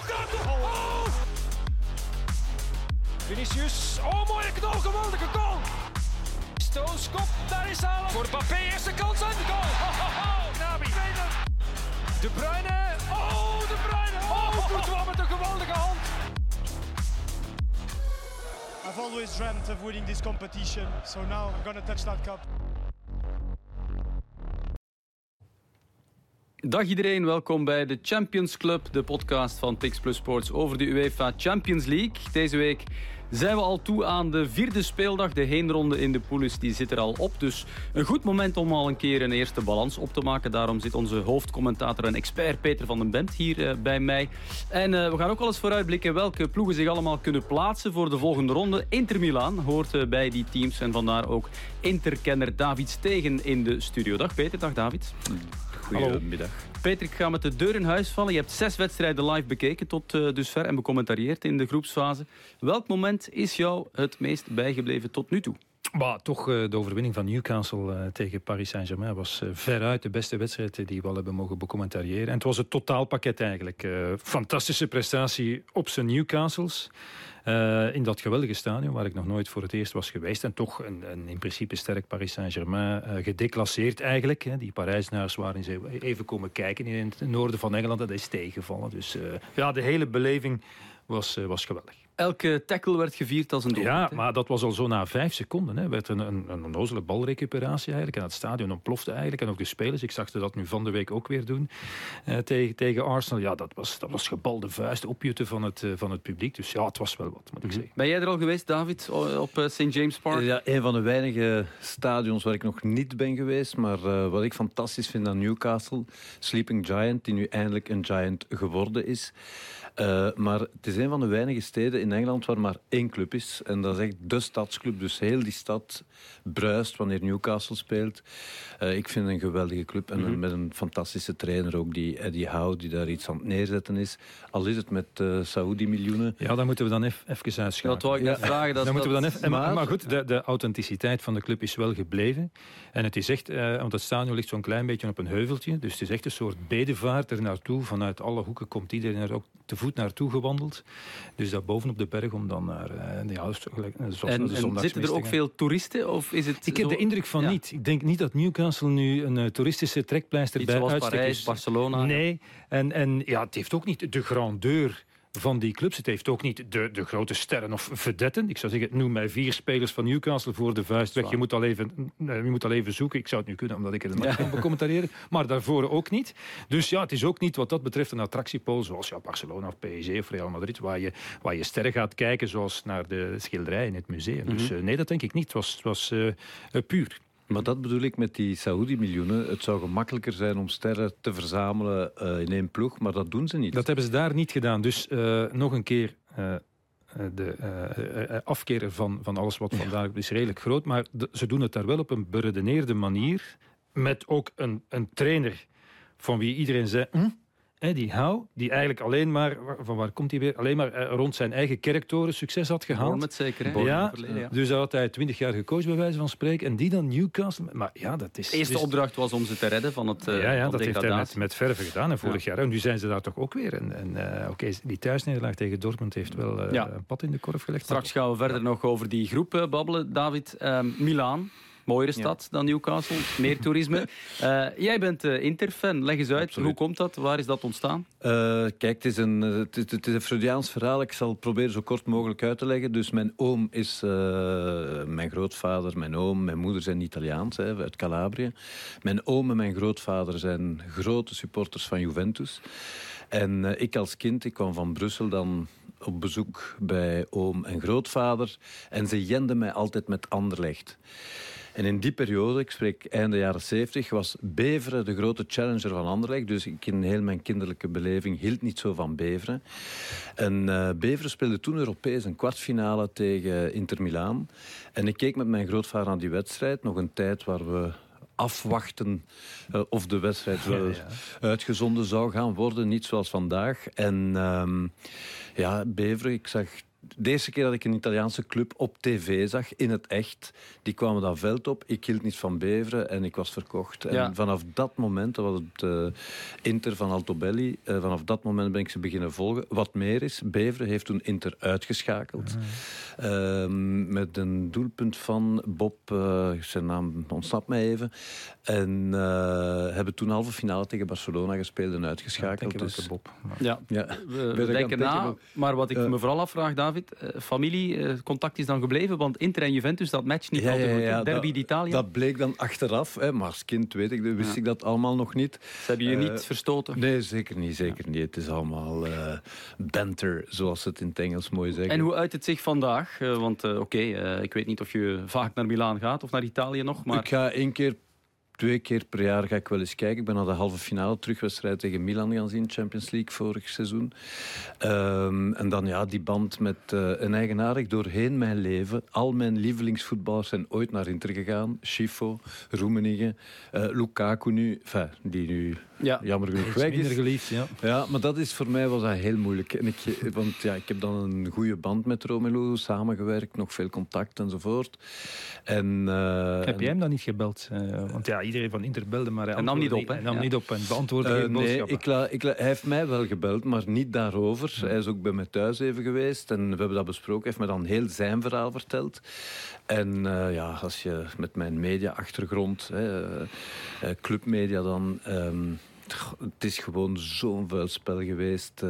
Lukaku! Oh! Vinicius, oh mooie knal, geweldige goal! Stones kop, daar is Haaland. Voor Mbappé, eerste kans en goal! Oh, oh, oh. Nabi. De Bruyne, oh De Bruyne! Oh, Courtois met een geweldige hand! I've always dreamt of winning this competition, so now I'm gonna touch that cup. Dag iedereen, welkom bij de Champions Club, de podcast van Pix Plus Sports over de UEFA Champions League. Deze week zijn we al toe aan de vierde speeldag. De heenronde in de poules die zit er al op. Dus een goed moment om al een keer een eerste balans op te maken. Daarom zit onze hoofdcommentator en expert Peter van den Bent hier uh, bij mij. En uh, we gaan ook wel eens vooruitblikken welke ploegen zich allemaal kunnen plaatsen voor de volgende ronde. Inter Milan hoort uh, bij die teams en vandaar ook Interkenner David Stegen in de studio. Dag Peter, dag David. Goedemiddag. Peter, ik ga met de deur in huis vallen. Je hebt zes wedstrijden live bekeken tot uh, dusver en becommentarieerd in de groepsfase. Welk moment is jou het meest bijgebleven tot nu toe? Maar toch uh, de overwinning van Newcastle uh, tegen Paris Saint-Germain was uh, veruit de beste wedstrijd die we al hebben mogen becommentariëren. En het was het totaalpakket eigenlijk. fantastische prestatie op zijn Newcastles. in dat geweldige stadion waar ik nog nooit voor het eerst was geweest. En toch een, een in principe sterk Paris Saint-Germain gedeclasseerd eigenlijk. Die Parijsnaars waren even komen kijken in het noorden van Engeland. Dat is tegengevallen. Dus ja, de hele beleving was, was geweldig. Elke tackle werd gevierd als een doelpunt. Ja, maar dat was al zo na vijf seconden. Hè. werd een, een, een onnozele balrecuperatie eigenlijk. En het stadion ontplofte eigenlijk. En ook de spelers. Ik zag ze dat nu van de week ook weer doen. Uh, tegen, tegen Arsenal. Ja, dat was, dat was gebalde vuist. Opjutten van het, uh, van het publiek. Dus ja, het was wel wat, moet ik zeggen. Ben jij er al geweest, David? Op uh, St. James Park? Ja, een van de weinige stadions waar ik nog niet ben geweest. Maar wat ik fantastisch vind aan Newcastle. Sleeping Giant, die nu eindelijk een Giant geworden is. Maar het is een van de weinige steden in Engeland waar maar één club is. En dat is echt de stadsclub. Dus heel die stad bruist wanneer Newcastle speelt. Uh, ik vind het een geweldige club. En mm -hmm. met een fantastische trainer ook, die Eddie Howe, die daar iets aan het neerzetten is. Al is het met uh, Saoedi-miljoenen. Ja, dan moeten we dan even, even uitschakelen. Dat wou ik ja. vragen. Dat, dan moeten we dan even, maar, maar goed, de, de, authenticiteit van de club is wel gebleven. En het is echt, uh, want het stadion ligt zo'n klein beetje op een heuveltje. Dus het is echt een soort bedevaart er naartoe. Vanuit alle hoeken komt iedereen er ook te voet naartoe gewandeld. Dus daar bovenop de berg om dan naar uh, ja, gelijk, zoals en, de en zitten er ook veel toeristen? Of is het ik heb zo... de indruk van ja. niet. Ik denk niet dat Newcastle nu een uh, toeristische trekpleister Iets bij zoals uitstek Parijs, is. Barcelona. Nee, en, en ja, het heeft ook niet de grandeur van die clubs. Het heeft ook niet de, de grote sterren of vedetten. Ik zou zeggen, noem mij vier spelers van Newcastle voor de vuist weg. Je moet, al even, je moet al even zoeken. Ik zou het nu kunnen, omdat ik er een match kan becommentariëren. Maar daarvoor ook niet. Dus ja, het is ook niet wat dat betreft een attractiepool zoals ja, Barcelona of PSG of Real Madrid, waar je, waar je sterren gaat kijken zoals naar de schilderij in het museum. Mm -hmm. Dus uh, nee, dat denk ik niet. Het was, het was uh, puur. Maar dat bedoel ik met die Saoedi-miljoenen. Het zou gemakkelijker zijn om sterren te verzamelen uh, in één ploeg, maar dat doen ze niet. Dat hebben ze daar niet gedaan. Dus uh, nog een keer. Uh, de afkeer van, van alles wat vandaag ja. is redelijk groot. Maar de, ze doen het daar wel op een beredeneerde manier. Met ook een, een trainer van wie iedereen zei... Hm? Die Hou, die eigenlijk alleen maar, van waar komt hij weer, alleen maar uh, rond zijn eigen kerktoren succes had gehaald. Met zeker, hè? Ja, ja, dus had hij twintig jaar gecoacht bij wijze van spreken. En die dan Newcastle, maar ja, dat is... De eerste dus, opdracht was om ze te redden van het Ja, ja dat heeft hij met, met verve gedaan en vorig ja. jaar. En nu zijn ze daar toch ook weer. En, en uh, oké, okay, die thuisnederlaag tegen Dortmund heeft wel uh, ja. een pad in de korf gelegd. Straks gaan we verder nog over die groep babbelen. David, Milaan. Mooiere stad ja. dan Newcastle, meer toerisme. Uh, jij bent uh, Inter-fan, leg eens uit, Absoluut. hoe komt dat? Waar is dat ontstaan? Uh, kijk, het is, een, het, het is een Freudiaans verhaal. Ik zal het proberen zo kort mogelijk uit te leggen. Dus mijn oom is mijn grootvader, mijn oom, mijn moeder zijn Italiaans, hè, uit Calabrië. Mijn oom en mijn grootvader zijn grote supporters van Juventus. En ik als kind, ik kwam van Brussel dan op bezoek bij oom en grootvader. En ze jenden mij altijd met Anderlecht. En in die periode, ik spreek einde jaren 70, was Beveren de grote challenger van Anderlecht. Dus ik in heel mijn kinderlijke beleving hield niet zo van Beveren. En uh, Beveren speelde toen Europees een kwartfinale tegen Inter Milaan. En ik keek met mijn grootvader naar die wedstrijd. Nog een tijd waar we afwachten uh, of de wedstrijd wel ja, ja. uitgezonden zou gaan worden. Niet zoals vandaag. En um, ja, Beveren, ik zag de eerste keer dat ik een Italiaanse club op tv zag, in het echt, die kwamen dat veld op. Ik hield niet van Beveren en ik was verkocht. Ja. En vanaf dat moment, dat was het eh, Inter van Altobelli, eh, vanaf dat moment ben ik ze beginnen volgen. Wat meer is, Beveren heeft toen Inter uitgeschakeld. Ehm, met een doelpunt van Bob, eh, zijn naam ontsnapt mij even. En eh, hebben toen halve finale tegen Barcelona gespeeld en Ja, uitgeschakeld. ik dus, wel, Bob. Maar- Ja, ja. we, we ik denken na. Maar wat ik me vooral afvraag, David, eh, familiecontact is dan gebleven, want Inter en Juventus, dat matcht niet Ja, altijd goed. ja, Derby d'Italia, Dat bleek dan achteraf, hè, maar als kind weet ik, wist ik dat allemaal nog niet. ze hebben je eh, niet verstoten. Nee, zeker niet, zeker niet. Het is allemaal eh, banter, zoals ze het in het Engels mooi zeggen. En hoe uit het zich vandaag? Eh, want eh, oké, eh, ik weet niet of je vaak naar Milaan gaat of naar Italië nog, maar Ik ga één keer, twee keer per jaar ga ik wel eens kijken. Ik ben naar de halve finale terugwedstrijd tegen Milan gaan zien, Champions League vorig seizoen. Ehm, en dan ja, die band met eh, een eigenaardig doorheen mijn leven. Al mijn lievelingsvoetballers zijn ooit naar Inter gegaan. Schifo, Roemenigge, eh, Lukaku nu, enfin, die nu ja. jammer genoeg weg minder is. geliefd, ja. Ja, maar dat is voor mij was dat heel moeilijk. En ik, want ja, ik heb dan een goede band met Romelu, samengewerkt, nog veel contact enzovoort. En, eh, Heb jij hem dan niet gebeld? Eh, want ja, iedereen van Inter belde, maar hij Hij nam antwoordde niet op, hè? Hij nam Ja. niet op en beantwoordde Eh, geen nee, boodschappen. ik la, ik la- hij heeft mij wel gebeld, maar niet daarover. Hij is ook bij mij thuis even geweest en we hebben dat besproken. Hij heeft me dan heel zijn verhaal verteld. En eh, ja, als je met mijn media-achtergrond, hè, clubmedia dan... ehm, het is gewoon zo'n vuil spel geweest. eh,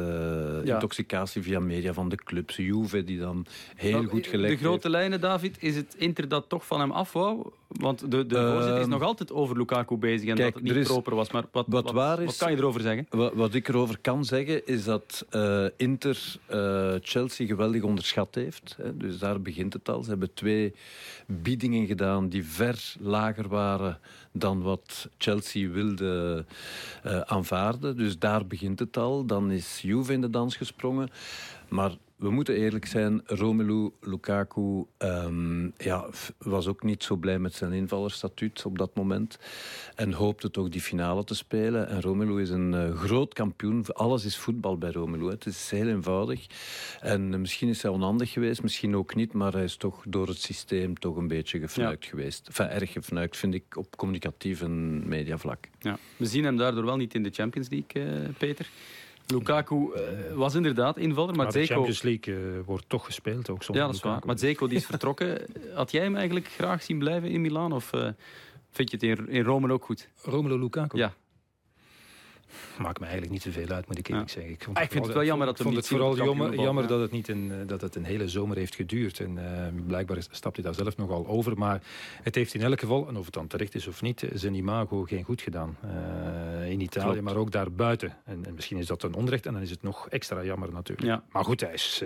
Ja. Intoxicatie via media van de clubs. Juve die dan heel Maar goed gelegd De grote heeft. lijnen, David, is het Inter dat toch van hem af wou? Want de, de voorzitter is Ehm, nog altijd over Lukaku bezig en kijk, dat het niet er proper was. Maar wat, wat wat, waar is- wat kan je erover zeggen? Wat, wat ik erover kan zeggen is dat eh, Inter eh, Chelsea geweldig onderschat heeft. Hè. Dus daar begint het al. Ze hebben twee biedingen gedaan die ver lager waren dan wat Chelsea wilde eh, aanvaarden. Dus daar begint het al. Dan is Juve in de dans gesprongen. Maar we moeten eerlijk zijn, Romelu Lukaku ehm, ja, was ook niet zo blij met zijn invallerstatuut op dat moment. En hoopte toch die finale te spelen. En Romelu is een eh, groot kampioen. Alles is voetbal bij Romelu. Het is heel eenvoudig. En eh, misschien is hij onhandig geweest, misschien ook niet. Maar hij is toch door het systeem toch een beetje gefnuikt geweest. Enfin, erg gefnuikt, vind ik, op communicatief en mediavlak. Ja. We zien hem daardoor wel niet in de Champions League, eh, Peter. Lukaku eh, was inderdaad invaller, maar, Maar de Zeko... Champions League eh, wordt toch gespeeld, ook zonder Ja, dat is waar. Maar Zeko die is vertrokken. Had jij hem eigenlijk graag zien blijven in Milaan? Of eh, vind je het in, in Rome ook goed? Romelu Lukaku? Ja. Maakt me eigenlijk niet zoveel uit, moet ik Ja. eerlijk zeggen. Ik, vond Ah, ik vind het wel jammer dat hem vond het vooral jammer, jammer dat, het niet een, eh, dat het een hele zomer heeft geduurd. En eh, blijkbaar stapt hij daar zelf nogal over. Maar het heeft in elk geval, en of het dan terecht is of niet, zijn imago geen goed gedaan. Eh, in Italië, Klopt. maar ook daarbuiten. En, en misschien is dat een onrecht en dan is het nog extra jammer natuurlijk. Ja. Maar goed, hij is,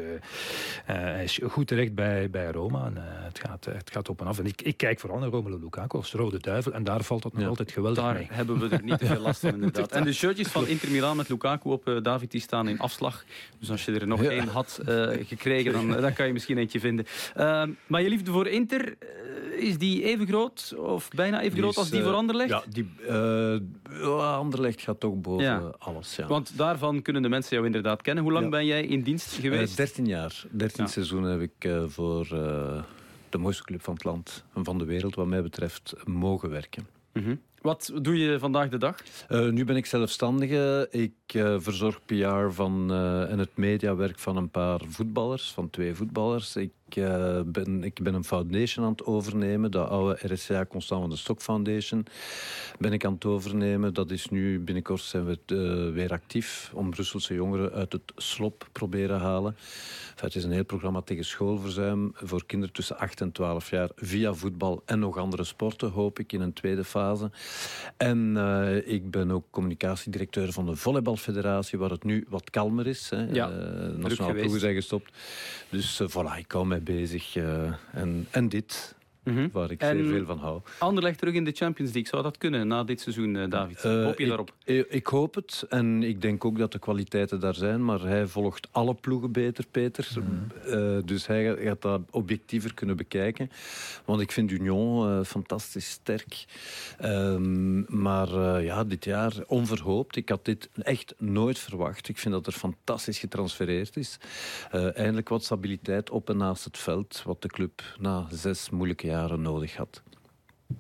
eh, hij is goed terecht bij, bij Roma. En, het, gaat, het gaat op en af. En ik, ik kijk vooral naar Romelu Lukaku als rode duivel. En daar valt het nog Ja. altijd geweldig Daar mee. hebben we er niet te veel last van, inderdaad. En de van Inter Milaan met Lukaku op, eh, David, die staan in afslag. Dus als je er nog Ja. één had eh, gekregen, dan, dan kan je misschien eentje vinden. Ehm, maar je liefde voor Inter, eh, is die even groot, of bijna even groot is, als die eh, voor Anderlecht? Ja, die, eh, Anderlecht gaat toch boven Ja. alles. Ja. Want daarvan kunnen de mensen jou inderdaad kennen. Hoe lang ben jij in dienst geweest? Eh, 13 jaar. 13 Ja. seizoenen heb ik eh, voor eh, de mooiste club van het land en van de wereld, wat mij betreft, mogen werken. Mhm. Wat doe je vandaag de dag? Eh, nu ben ik zelfstandige. Ik eh, verzorg PR van, eh, en het mediawerk van een paar voetballers, van twee voetballers. Ik, eh, ben, ik ben een foundation aan het overnemen, de oude RSCA Constant van de Stok Foundation. Ben ik aan het overnemen. Dat is nu, binnenkort zijn we eh, weer actief om Brusselse jongeren uit het slop proberen halen. Enfin, het is een heel programma tegen schoolverzuim voor kinderen tussen 8 en 12 jaar via voetbal en nog andere sporten, hoop ik, in een tweede fase. En eh, ik ben ook communicatiedirecteur van de Volleybalfederatie, waar het nu wat kalmer is. Hè. Ja, geweest. ploegen zijn gestopt. Dus voilà, ik hou bezig. eh, en, en dit. Mhm. waar ik zeer veel van hou. Anderlecht terug in de Champions League, zou dat kunnen na dit seizoen, uh, David? hoop je daarop? Ik, ik, hoop het en ik denk ook dat de kwaliteiten daar zijn, maar hij volgt alle ploegen beter, Peter. Mhm. dus hij gaat dat objectiever kunnen bekijken. Want ik vind Union fantastisch sterk. Ehm, maar ja, dit jaar onverhoopt. Ik had dit echt nooit verwacht. Ik vind dat er fantastisch getransfereerd is. Uh, eindelijk wat stabiliteit op en naast het veld, wat de club na zes moeilijke jaren nodig had.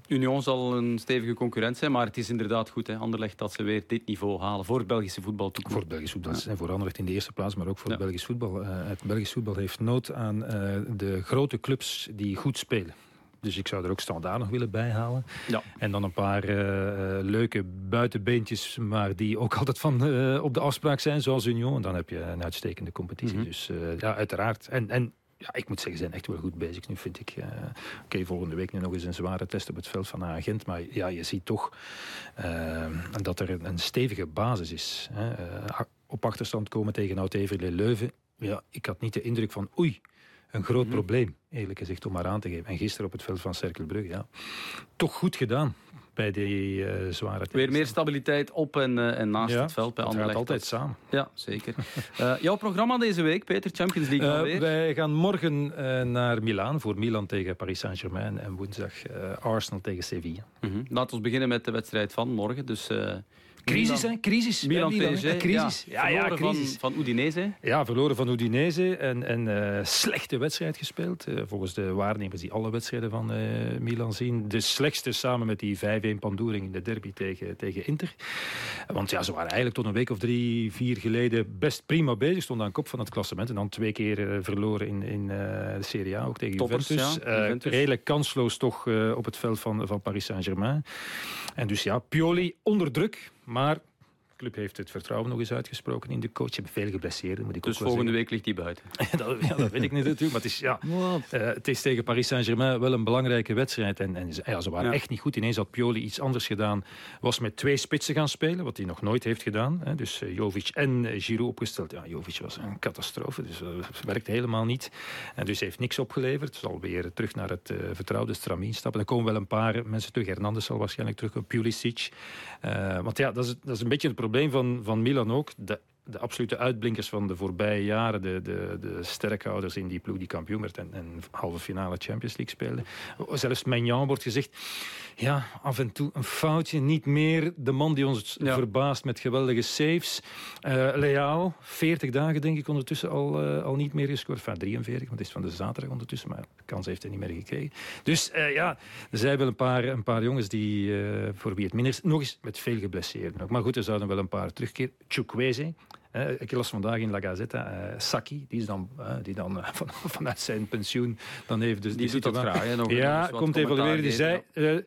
Union zal een stevige concurrent zijn, maar het is inderdaad goed, hè, Anderlecht, dat ze weer dit niveau halen voor het Belgische voetbal. Voor het Belgisch voetbal en voor Anderlecht in de eerste plaats, maar ook voor het Belgisch voetbal. Uh, het Belgisch voetbal heeft nood aan uh, de grote clubs die goed spelen. Dus ik zou er ook standaard nog willen bijhalen. Ja. En dan een paar uh, leuke buitenbeentjes, maar die ook altijd van uh, op de afspraak zijn, zoals Union. En dan heb je een uitstekende competitie. Mm -hmm. Dus uh, ja, uiteraard. En, en ja, ik moet zeggen, ze zijn echt wel goed bezig nu, vind ik. Oké, okay, volgende week nu nog eens een zware test op het veld van agent. Maar ja, je ziet toch dat er een, een, stevige basis is. Hè. op achterstand komen tegen Oud-Everlee Leuven. Ja, ik had niet de indruk van, oei, een groot mhm. probleem, eerlijk gezegd, om maar aan te geven. En gisteren op het veld van Cerkelbrugge, ja. Toch goed gedaan bij die uh, zware Weer meer stabiliteit op en, uh, en naast ja, het veld bij Anderlecht. altijd samen. Ja, zeker. uh, jouw programma deze week, Peter, Champions League alweer? Wij gaan morgen naar Milaan voor Milan tegen Paris Saint-Germain en woensdag Arsenal tegen Sevilla. -hmm. Laten we beginnen met de wedstrijd van morgen. Dus Crisis, hè? Crisis. Milan, Milan PSG. Crisis. Ja, ja, ja crisis. Van, van Udinese. Ja, verloren van Udinese. En, en uh, slechte wedstrijd gespeeld. Uh, volgens de waarnemers die alle wedstrijden van uh, Milan zien. De slechtste samen met die 5-1 pandoering in de derby tegen, tegen Inter. Want ja, ze waren eigenlijk tot een week of drie, vier geleden best prima bezig. Stonden aan kop van het klassement. En dan twee keer verloren in, in de Serie A, ook tegen Toppers, Juventus. Ja, Juventus. redelijk kansloos toch op het veld van, van Paris Saint-Germain. En dus ja, Pioli onder druk. Maar de club heeft het vertrouwen nog eens uitgesproken in de coach. Je hebt veel geblesseerden, moet ik dus ook volgende week ligt hij buiten? dat, ja, dat weet ik niet natuurlijk. Maar het is, ja, uh, het is tegen Paris Saint-Germain wel een belangrijke wedstrijd. En, en ja, ze waren ja. echt niet goed. Ineens had Pioli iets anders gedaan. Was met twee spitsen gaan spelen, wat hij nog nooit heeft gedaan. Hè. Dus uh, Jovic en uh, Giroud opgesteld. Ja, Jovic was een catastrofe. Dus het werkte helemaal niet. En dus heeft niks opgeleverd. Zal weer terug naar het vertrouwde stramien stappen. Er komen wel een paar mensen terug. Hernandez zal waarschijnlijk terug. Pulisic. want ja, dat is, dat is een beetje het probleem van, van Milan ook. De, de absolute uitblinkers van de voorbije jaren, de, de, de sterkhouders in die ploeg die kampioen werd en, halve finale Champions League speelde. Zelfs Magnan wordt gezegd, ja, af en toe een foutje, niet meer de man die ons ja. verbaast met geweldige saves. Uh, Leao, 40 dagen denk ik ondertussen al, uh, al niet meer gescoord. Enfin, 43, want het is van de zaterdag ondertussen, maar de kans heeft hij niet meer gekregen. Dus uh, ja, er zijn wel een paar, een paar jongens die, voor wie het minder is, nog eens met veel geblesseerden. Maar goed, er zouden wel een paar terugkeren. Chukwueze, uh, ik las vandaag in La Gazzetta, uh, Saki, die, is dan, uh, die dan van, vanuit zijn pensioen dan heeft dus die, die doet dat graag. Hè, nog ja, komt evalueren. Die zei,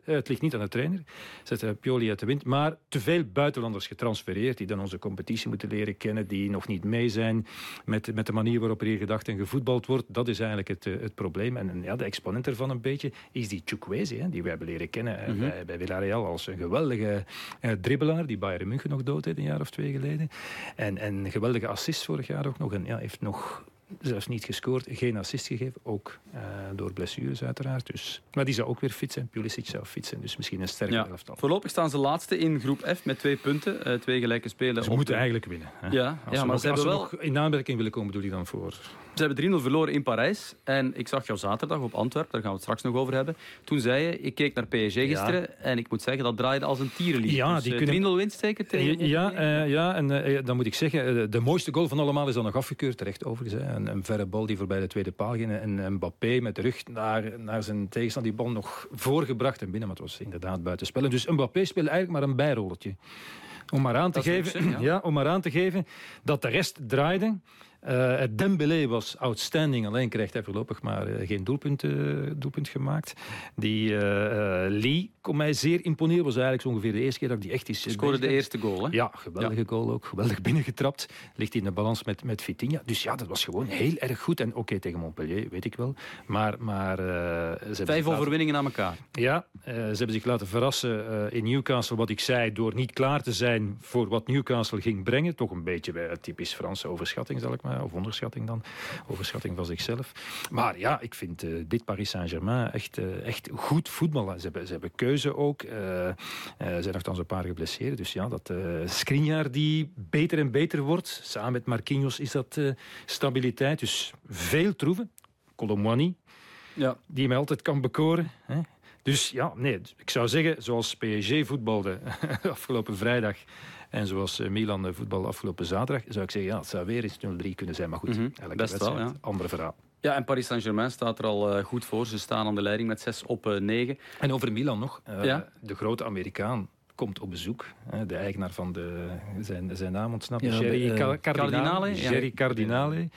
het ligt niet aan de trainer, zet Pioli uit de wind, maar te veel buitenlanders getransfereerd die dan onze competitie moeten leren kennen, die nog niet mee zijn met, met de manier waarop er hier gedacht en gevoetbald wordt. Dat is eigenlijk het, het probleem. En, en ja, de exponent ervan een beetje is die Chukwueze, die wij hebben leren kennen mm -hmm. bij, bij Villarreal als een geweldige dribbelaar, die Bayern München nog dood heeft een jaar of twee geleden. En, en een geweldige assist vorig jaar ook nog. En ja, heeft nog zelfs niet gescoord, geen assist gegeven. Ook uh, door blessures uiteraard. Dus. Maar die zou ook weer fit zijn. Pulisic zou fit zijn. Dus misschien een sterke ja. elftal. Voorlopig staan ze laatste in groep F met twee punten. Uh, twee gelijke spelen. Ze moeten de... eigenlijk winnen. Hè? Ja, als ja maar nog, ze hebben wel... nog in aanmerking willen komen, bedoel ik dan voor... Ze hebben 3-0 verloren in Parijs. En ik zag jou zaterdag op Antwerpen, daar gaan we het straks nog over hebben. Toen zei je, ik keek naar PSG gisteren. Ja. En ik moet zeggen, dat draaide als een tierenlied. Ja, dus, die uh, kunnen... 3-0 winst zeker tegen Ja, uh, ja en uh, dan moet ik zeggen, de mooiste goal van allemaal is dan nog afgekeurd. Terecht overigens. Hè. Een, een verre bal die voorbij de tweede paal ging. En Mbappé met de rug naar, naar zijn tegenstander. Die bal nog voorgebracht en binnen. Maar het was inderdaad buitenspel. Dus Mbappé speelde eigenlijk maar een bijrolletje. Om maar aan te, geven, ja. ja, om maar aan te geven dat de rest draaide. Uh, Dembélé was outstanding, alleen krijgt hij voorlopig maar uh, geen doelpunt, uh, doelpunt gemaakt. Die Lee kon mij zeer imponeren. was eigenlijk zo ongeveer de eerste keer dat ik die echt is. Scoorde de eerste goal, hè? Ja, geweldige ja. goal ook. Geweldig binnengetrapt. Ligt in de balans met, met Vitinha. Dus ja, dat was gewoon heel erg goed. En oké, okay, tegen Montpellier, weet ik wel. Maar... maar ze Vijf overwinningen aan elkaar. Ja, ze hebben zich laten verrassen in Newcastle, wat ik zei, door niet klaar te zijn voor wat Newcastle ging brengen. Toch een beetje bij typisch Franse overschatting, zal ik maar of onderschatting dan, overschatting van zichzelf. Maar ja, ik vind uh, dit Paris Saint-Germain echt, uh, echt goed voetballen. Ze hebben, ze hebben keuze ook. er zijn nogthans een paar geblesseerd. Dus ja, dat Skriniar die beter en beter wordt. Samen met Marquinhos is dat stabiliteit. Dus veel troeven. Colomwani, ja. die mij altijd kan bekoren. Hè. Dus ja, nee, ik zou zeggen, zoals PSG voetbalde afgelopen vrijdag en zoals eh, Milan eh, voetbal afgelopen zaterdag, zou ik zeggen, ja, het zou weer eens 0-3 kunnen zijn. Maar goed, mm -hmm. Best wel, ja. andere verhaal. Ja, en Paris Saint-Germain staat er al uh, goed voor. Ze staan aan de leiding met 6 op uh, 9. En over Milan nog. Uh, ja? De grote Amerikaan komt op bezoek. De eigenaar van de... Zijn, zijn naam ontsnapt. Ja, Jerry Cardinale. Cardinale. Jerry Cardinale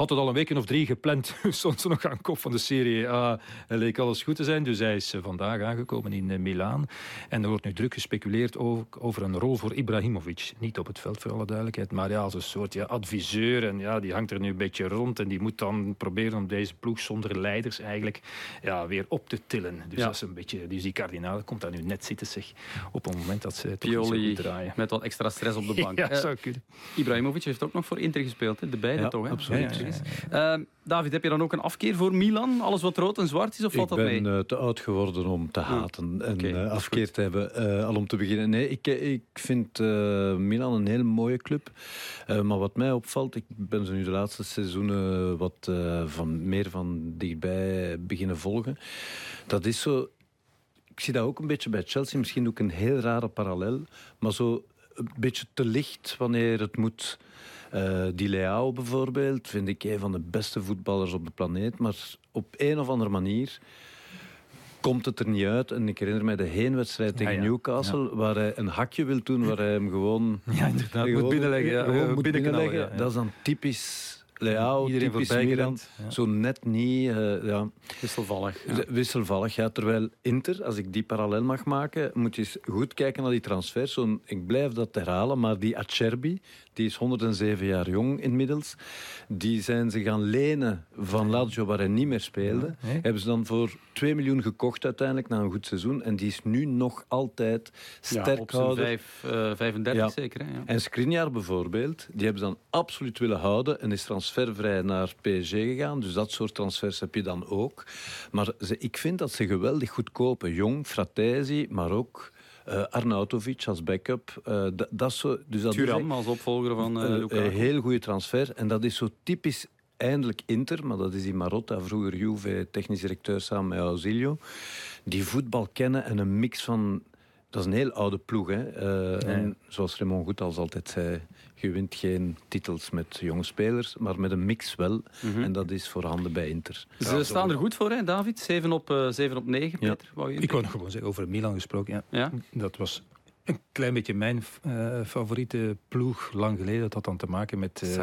had het al een week of drie gepland. Stond ze nog aan kop van de Serie A. Leek alles goed te zijn. Dus hij is eh, vandaag aangekomen in uh, Milaan. En er wordt nu druk gespeculeerd over, een rol voor Ibrahimovic. Niet op het veld, voor alle duidelijkheid. Maar ja, als een soort ja, adviseur. En ja, die hangt er nu een beetje rond. En die moet dan proberen om deze ploeg zonder leiders eigenlijk ja, weer op te tillen. Dus, dat is een beetje, dus die kardinaal komt daar nu net zitten, zeg. Op het moment dat ze Pioli draaien. met wat extra stress op de bank. ja, zou kunnen. Ibrahimovic heeft ook nog voor Inter gespeeld. Hè? De beide toch? Hè? Absoluut. Uh, David, heb je dan ook een afkeer voor Milan? Alles wat rood en zwart is, of valt dat mee? Ik ben uh, te oud geworden om te haten en okay, uh, afkeer te hebben. Uh, al om te beginnen. Nee, ik, ik vind Milan een hele mooie club. maar wat mij opvalt, ik ben ze nu de laatste seizoenen wat van, meer van dichtbij beginnen volgen. Dat is zo... Ik zie dat ook een beetje bij Chelsea. Misschien ook een heel rare parallel. Maar zo een beetje te licht wanneer het moet uh, Di Leao bijvoorbeeld vind ik een van de beste voetballers op de planeet. Maar op een of andere manier komt het er niet uit. En ik herinner mij de heenwedstrijd tegen Newcastle, waar hij een hakje wil doen, waar hij hem gewoon... Ja, inderdaad, moet binnenleggen. Ja, gewoon moet binnenleggen. Dat is dan typisch Leao, Iedereen typisch Milan. Ja. Zo net niet. Uh, ja. Wisselvallig. Ja. Wisselvallig, ja. Terwijl Inter, als ik die parallel mag maken, moet je eens goed kijken naar die transfers. Zo ik blijf dat herhalen, maar die Acerbi, die is 107 jaar jong inmiddels. Die zijn ze gaan lenen van Lazio, waar hij niet meer speelde. Hebben ze dan voor 2 miljoen gekocht uiteindelijk na een goed seizoen. En die is nu nog altijd sterk ja, op houden. 35 uh, zeker. Hè? Ja. En Skriniar bijvoorbeeld, die hebben ze dan absoluut willen houden en is transfervrij naar PSG gegaan. Dus dat soort transfers heb je dan ook. Maar ze, ik vind dat ze geweldig goed kopen. Jong, Fratesi, maar ook... Uh, Arnautovic als backup. Uh, dat, zo, dus dat Thuram als opvolger van uh, Een heel goede transfer. En dat is zo typisch eindelijk Inter, maar dat is die Marotta, vroeger Juve, technisch directeur samen met Ausilio. Die voetbal kennen en een mix van... Dat is een heel oude ploeg. Hè? En zoals Raymond Goethals altijd zei, je wint geen titels met jonge spelers, maar met een mix wel. Mhm. En dat is voorhanden bij Inter. Ze staan er goed voor, hè, David? 7 op, uh, 7 op 9, Peter? Ja. Ik wou nog gewoon zeggen, over Milan gesproken. Ja. ja? Dat was een klein beetje mijn uh, favoriete ploeg lang geleden. Dat had dan te maken met uh,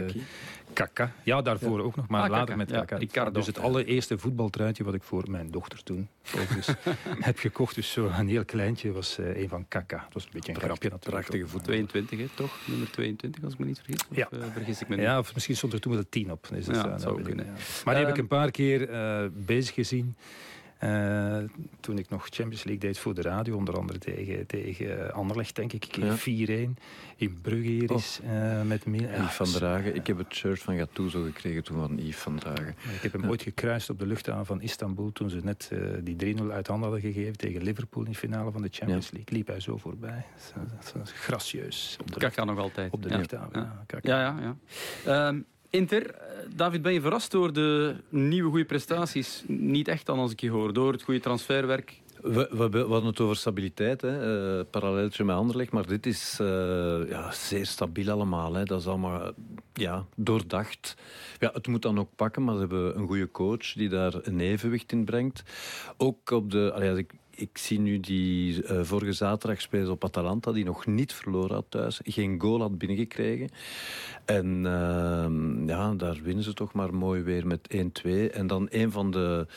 Kaka. Ja, daarvoor ook nog, maar ah, later met Kaka. Ricardo. Dus het allereerste voetbaltruitje wat ik voor mijn dochter toen heb gekocht. Dus zo een heel kleintje was uh, een van Kaka. Het was een beetje een grapje natuurlijk. Prachtige voet. 22, hè, toch? Nummer 22, als ik me niet vergis. Of, ja. vergis ik me niet? Ja, of misschien stond er toen wel een 10 op. Dus ja, dat zou kunnen. Maar die heb ik een paar keer bezig gezien. Uh, toen ik nog Champions League deed voor de radio, onder andere tegen, tegen Anderlecht, denk ik. Ik ja. 4-1 in Brugge hier is. Oh. Uh, met Yves van Dragen. Ik heb het shirt van Gattuso gekregen toen van Yves van Dragen. Ik heb hem ooit gekruist op de luchthaven van Istanbul toen ze net uh, die 3-0 uit handen hadden gegeven tegen Liverpool in de finale van de Champions League. Liep hij zo voorbij. Dat is gracieus. Kaka nog altijd. Op de luchthaven. Ja, ja, ja. ja. Um, Inter, eh, David, ben je verrast door de nieuwe goede prestaties? Niet echt dan als ik je hoor, door het goede transferwerk? We, we, hadden het over stabiliteit, hè. Uh, paralleltje met Anderlecht, maar dit is uh, ja, zeer stabiel allemaal. Hè. Dat is allemaal ja, doordacht. Ja, het moet dan ook pakken, maar ze hebben een goede coach die daar een evenwicht in brengt. Ook op de... Allee, ik, ik zie nu die uh, vorige zaterdag spelen op Atalanta, die nog niet verloren had thuis. Geen goal had binnengekregen. En uh, ja, daar winnen ze toch maar mooi weer met 1-2. En dan een van de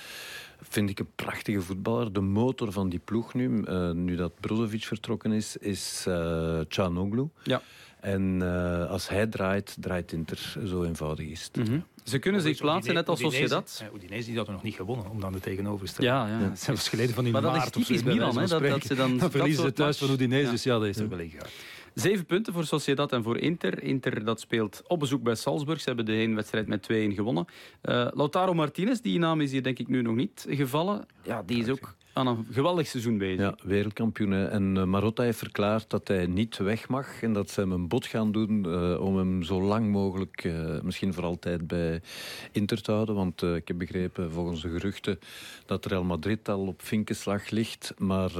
vind ik een prachtige voetballer. De motor van die ploeg nu, uh, nu dat Brozovic vertrokken is, is uh, Canoglu. Ja. En uh, als hij draait, draait Inter. Zo eenvoudig is het. Mm -hmm. Ze kunnen zich plaatsen, net als Sociedad. Udinese die had er nog niet gewonnen, om dan de tegenover te. Ja, ja. Zelfs geleden van die maar maart dat is typisch Milan, hè, dat, dat, ze dan... dan verliezen ze thuis van Udinese, ja. dus ja, dat is er wel. Zeven punten voor Sociedad en voor Inter. Inter dat speelt op bezoek bij Salzburg. Ze hebben de heenwedstrijd met 2-1 gewonnen. Uh, Lautaro Martinez, die naam is hier denk ik nu nog niet gevallen. Ja, die is ook aan een geweldig seizoen bezig. Ja, wereldkampioen. En uh, Marotta heeft verklaard dat hij niet weg mag en dat ze hem een bod gaan doen uh, om hem zo lang mogelijk, uh, misschien voor altijd bij Inter te houden. Want ik heb begrepen volgens de geruchten dat Real Madrid al op vinkenslag ligt. Maar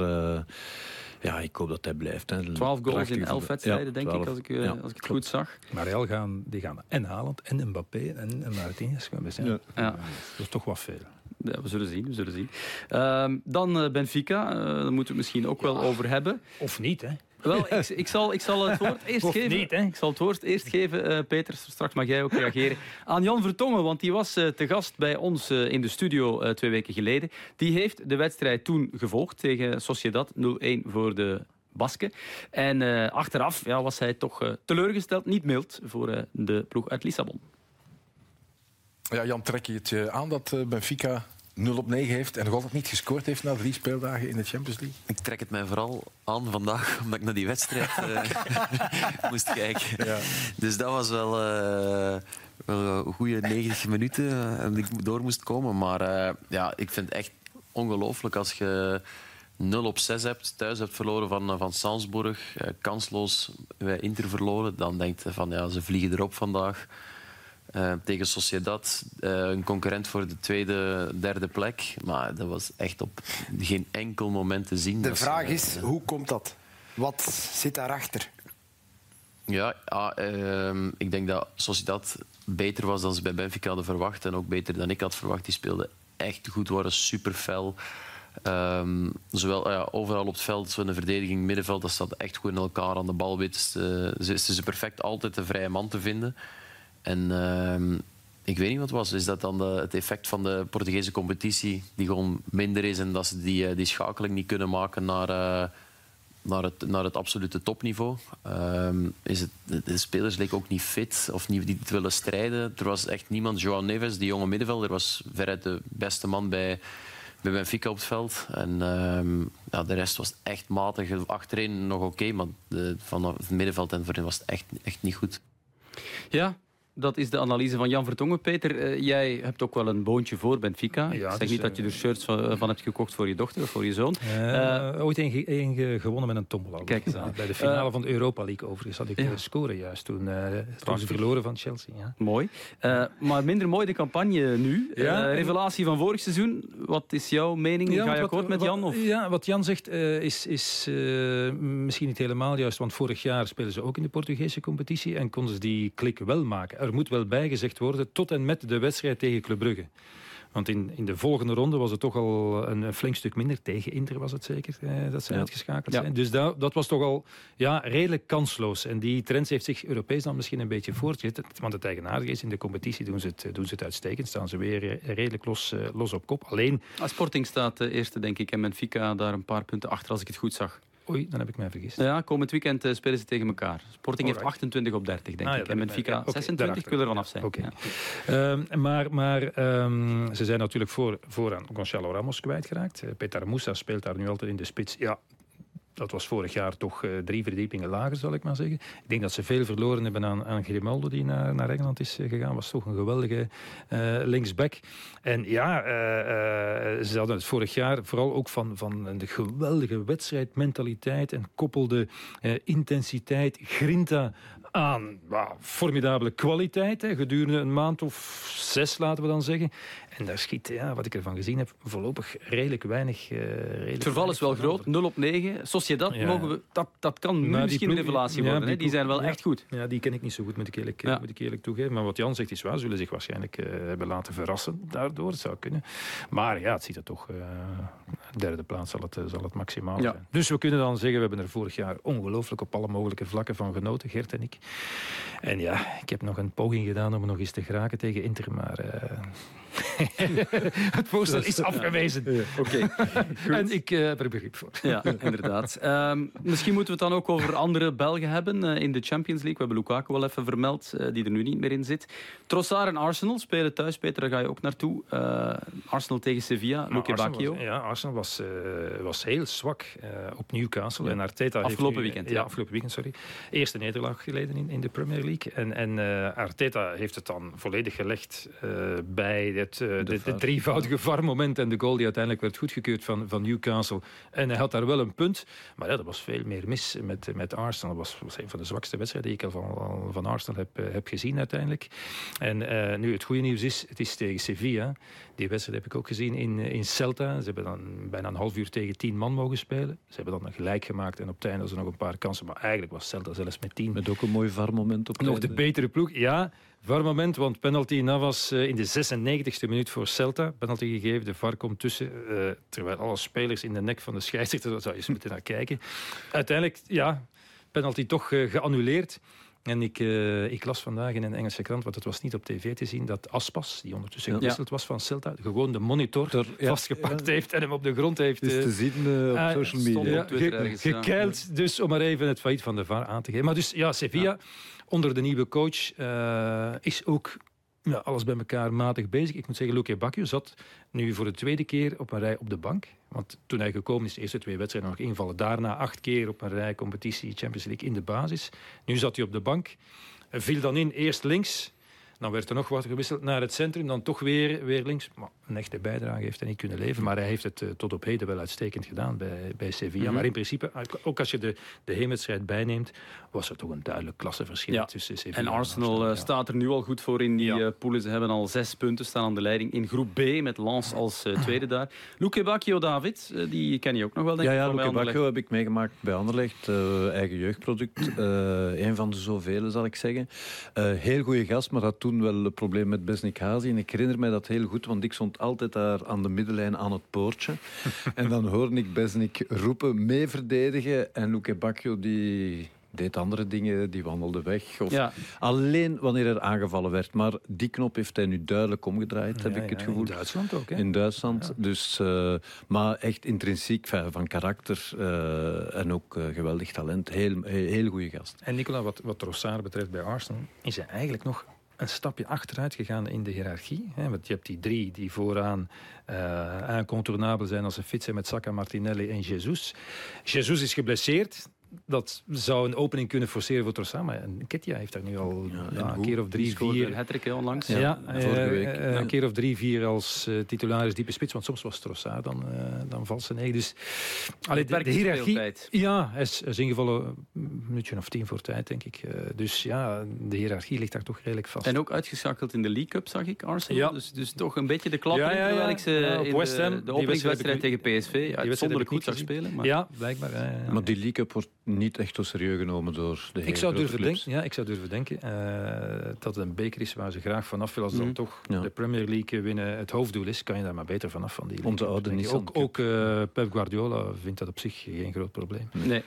ja, ik hoop dat hij blijft. Hè. 12 goals in 11 wedstrijden, ja, denk ik, als ik, ja, als ik het goed zag. Maar Real gaan, die gaan en Haaland en Mbappé en, en Martinez. Ja. Ja. Dat is toch wat veel. Ja, we zullen zien. We zullen zien. Uh, dan uh, Benfica, uh, daar moeten we het misschien ook wel over hebben. Of niet, hè? Wel, ik, ik, zal, ik zal het woord eerst of geven. Niet, hè? Ik zal het woord eerst geven, uh, Peter. Straks mag jij ook reageren. Aan Jan Vertongen, want die was te gast bij ons in de studio twee weken geleden. Die heeft de wedstrijd toen gevolgd tegen Sociedad 0-1 voor de Basken. En achteraf ja, was hij toch teleurgesteld, niet mild, voor de ploeg uit Lissabon. Ja, Jan, trek je het aan dat Benfica 0 op 9 heeft en nog altijd niet gescoord heeft na drie speeldagen in de Champions League? Ik trek het mij vooral aan vandaag, omdat ik naar die wedstrijd uh, moest kijken. Ja. Dus dat was wel, uh, wel een goede 90 minuten en ik door moest komen. Maar ja, ik vind het echt ongelooflijk als je 0 op 6 hebt, thuis hebt verloren van, van Salzburg, kansloos bij Inter verloren, dan denkt je van ja, ze vliegen erop vandaag. Uh, tegen Sociedad, uh, een concurrent voor de tweede, derde plek. Maar dat was echt op geen enkel moment te zien. De vraag is, uh, hoe komt dat? Wat zit daarachter? Ja, ah, ehm, ik denk dat Sociedad beter was dan ze bij Benfica hadden verwacht. En ook beter dan ik had verwacht. Die speelden echt goed, waren super fel. Um, zowel ja, overal op het veld, zo in de verdediging, middenveld, dat staat echt goed in elkaar aan de bal. Weten ze, ze, ze perfect altijd de vrije man te vinden. En uh, ik weet niet wat het was. Is dat dan de, het effect van de Portugese competitie die gewoon minder is en dat ze die, eh, die schakeling niet kunnen maken naar, uh, naar, het, naar het absolute topniveau? Uh, is het, de spelers leken ook niet fit of niet, niet willen strijden. Er was echt niemand. João Neves, die jonge middenvelder, was veruit de beste man bij, bij Benfica op het veld. En ehm, ja, de rest was echt matig. Achterin nog oké, maar de, van het middenveld en voorin was het echt, echt niet goed. Ja, dat is de analyse van Jan Vertongen. Peter, uh, jij hebt ook wel een boontje voor Benfica. Ja, ik zeg dus, niet dat je er shirts van, van, hebt gekocht voor je dochter of voor je zoon. Uh, uh, ooit een, gewonnen met een tombola. Kijk eens aan. Bij de finale van de Europa League overigens had ik ja. scoren juist toen, toen ze verloren van Chelsea. Ja. Mooi. maar minder mooi de campagne nu. Ja, revelatie van vorig seizoen. Wat is jouw mening? Ga je akkoord met Jan? Of? Ja, wat Jan zegt is, is misschien niet helemaal juist. Want vorig jaar spelen ze ook in de Portugese competitie en konden ze die klik wel maken er moet wel bijgezegd worden, tot en met de wedstrijd tegen Club Brugge. Want in, in de volgende ronde was het toch al een, flink stuk minder. Tegen Inter was het zeker eh, dat ze ja. uitgeschakeld zijn. Dus dat, dat was toch al ja, redelijk kansloos. En die trend heeft zich Europees dan misschien een beetje voortgezet. Want het eigenaardige is, in de competitie doen ze het, doen ze het uitstekend. Staan ze weer eh, redelijk los, los op kop. Alleen... Sporting staat de eerste, denk ik. En Benfica daar een paar punten achter, als ik het goed zag. Oei, dan heb ik mij vergist. Ja, komend weekend uh, spelen ze tegen elkaar. Sporting heeft 28 op 30, denk ah, ik. En Benfica okay, 26, ik wil er vanaf zijn. Okay. Ja. Um, maar maar um, ze zijn natuurlijk voor, vooraan Gonzalo Ramos kwijtgeraakt. Uh, Petar Moussa speelt daar nu altijd in de spits. Ja, dat was vorig jaar toch uh, drie verdiepingen lager, zal ik maar zeggen. Ik denk dat ze veel verloren hebben aan, aan Grimaldo, die naar, naar Engeland is uh, gegaan. Was toch een geweldige uh, linksback. En ja, ze hadden het vorig jaar vooral ook van, van de geweldige wedstrijdmentaliteit en koppelde intensiteit, grinta aan formidabele kwaliteit. Hè, gedurende een maand of zes, laten we dan zeggen. En daar schiet, ja, wat ik ervan gezien heb, voorlopig redelijk weinig. Uh, redelijk het verval is wel groot, 0 op 9. Sociedad, ja. mogen we, dat, dat kan nu misschien een revelatie worden. Ja, die, die, zijn wel ja, echt goed. Ja, die ken ik niet zo goed, moet ik eerlijk, moet ik eerlijk toegeven. Maar wat Jan zegt is waar, zullen zich waarschijnlijk uh, hebben laten verrassen daardoor. Het zou kunnen. Maar ja, het ziet er toch... Uh, derde plaats zal het, zal het maximaal zijn. Dus we kunnen dan zeggen, we hebben er vorig jaar ongelooflijk op alle mogelijke vlakken van genoten, Gert en ik. En ja, ik heb nog een poging gedaan om nog eens te geraken tegen Inter, maar... het voorstel is afgewezen. Ja, Oké. Okay. en ik uh, heb er begrip voor. Ja, inderdaad. Um, misschien moeten we het dan ook over andere Belgen hebben uh, in de Champions League. We hebben Lukaku wel even vermeld, uh, die er nu niet meer in zit. Trossard en Arsenal spelen thuis. Peter, daar ga je ook naartoe. Arsenal tegen Sevilla, Luke Bacchio. Ja, Arsenal was, uh, was heel zwak uh, op Newcastle. En Arteta afgelopen heeft weekend. Ja, afgelopen weekend, sorry. Eerste nederlaag geleden in, in de Premier League. En, en uh, Arteta heeft het dan volledig gelegd bij het, de, de, de, drievoudige VAR-moment en de goal die uiteindelijk werd goedgekeurd van, van Newcastle. En hij had daar wel een punt. Maar ja, dat was veel meer mis met, met Arsenal. Dat was, was een van de zwakste wedstrijden die ik al van, van Arsenal heb, heb gezien uiteindelijk. En nu, het goede nieuws is, het is tegen Sevilla. Die wedstrijd heb ik ook gezien in, in Celta. Ze hebben dan bijna een half uur tegen tien man mogen spelen. Ze hebben dan een gelijk gemaakt en op het einde hadden ze nog een paar kansen. Maar eigenlijk was Celta zelfs met tien. Met ook een mooi varmoment op Nog de betere ploeg, ja. VAR-moment, want penalty Navas uh, in de 96e minuut voor Celta. Penalty gegeven, de VAR komt tussen. Uh, terwijl alle spelers in de nek van de scheidsrechter, daar zou je eens moeten naar kijken. Uiteindelijk, ja, penalty toch uh, geannuleerd. En ik, uh, ik, las vandaag in een Engelse krant, want het was niet op tv te zien, dat Aspas, die ondertussen gewisseld was van Celta, gewoon de monitor ja, vastgepakt ja. heeft en hem op de grond heeft... is te uh, zien uh, op uh, social media. Ge gekeild, dus om maar even het failliet van de VAR aan te geven. Maar dus ja, Sevilla, onder de nieuwe coach, is ook ja, alles bij elkaar matig bezig. Ik moet zeggen, Luke Bacchio zat nu voor de tweede keer op een rij op de bank. Want toen hij gekomen is, de eerste twee wedstrijden nog invallen. Daarna acht keer op een rij competitie Champions League in de basis. Nu zat hij op de bank. Viel dan in, eerst links. Dan werd er nog wat gewisseld naar het centrum. Dan toch weer, weer links. Maar een echte bijdrage heeft hij niet kunnen leveren. Maar hij heeft het uh, tot op heden wel uitstekend gedaan bij, bij Sevilla. Mm -hmm. Maar in principe, ook als je de, de heenwedstrijd bijneemt... was er toch een duidelijk klasseverschil ja. tussen Sevilla en Arsenal. En Arsenal ja. staat er nu al goed voor in die ja. uh, poelen. Ze hebben al zes punten, staan aan de leiding in groep B... met Lens als uh, tweede daar. Luke Bacchio, David, die ken je ook nog wel, denk ja, ik. Ja, Luke Bacchio heb ik meegemaakt bij Anderlecht. eigen jeugdproduct. een van de zoveel, zal ik zeggen. heel goede gast, maar had toen wel een probleem met Besnik Hazi. En ik herinner mij dat heel goed, want ik stond altijd daar aan de middenlijn aan het poortje. en dan hoorde ik Besnik roepen, mee verdedigen. En Luke Bacchio die deed andere dingen, die wandelde weg. Of ja. Alleen wanneer er aangevallen werd. Maar die knop heeft hij nu duidelijk omgedraaid, heb ja, ik het gevoel. In Duitsland ook, hè? In Duitsland. Dus, uh, maar echt intrinsiek van, van karakter uh, en ook uh, geweldig talent. Heel, heel, heel goede gast. En Nicola, wat, wat Trossard betreft bij Arsenal, is hij eigenlijk nog een stapje achteruit gegaan in de hiërarchie. Hè? Want je hebt die drie die vooraan uh, incontournabel zijn als fit zijn met Saka, Martinelli en Jesus. Jesus is geblesseerd. Dat zou een opening kunnen forceren voor Trossard. Maar Ketia heeft daar nu al ja, ja, een keer of drie, vier... Een hat onlangs. Ja, ja vorige week. Uh, een keer of drie, vier als uh, titularis diepe spits. Want soms was Trossard dan, uh, dan valse negen. Dus allee, de, de hiërarchie... Ja, hij is, is ingevallen een minuutje of tien voor tijd, denk ik. dus ja, de hiërarchie ligt daar toch redelijk vast. En ook uitgeschakeld in de League Cup, zag ik, Arsenal. Ja. Dus, dus toch een beetje de klap ja, ja, terwijl ik ze op in West Ham, de, de openingswedstrijd tegen PSV uitzonderlijk goed zag spelen. Maar... Ja, blijkbaar. Maar die League Cup wordt niet echt zo serieus genomen door de ik zou durven denken, ja, Ik zou durven denken uh, dat het een beker is waar ze graag vanaf willen. Als Mhm. dan toch ja. de Premier League winnen het hoofddoel is, kan je daar maar beter vanaf van die Om te oude Nissan Ook, ook uh, Pep Guardiola vindt dat op zich geen groot probleem. Nee.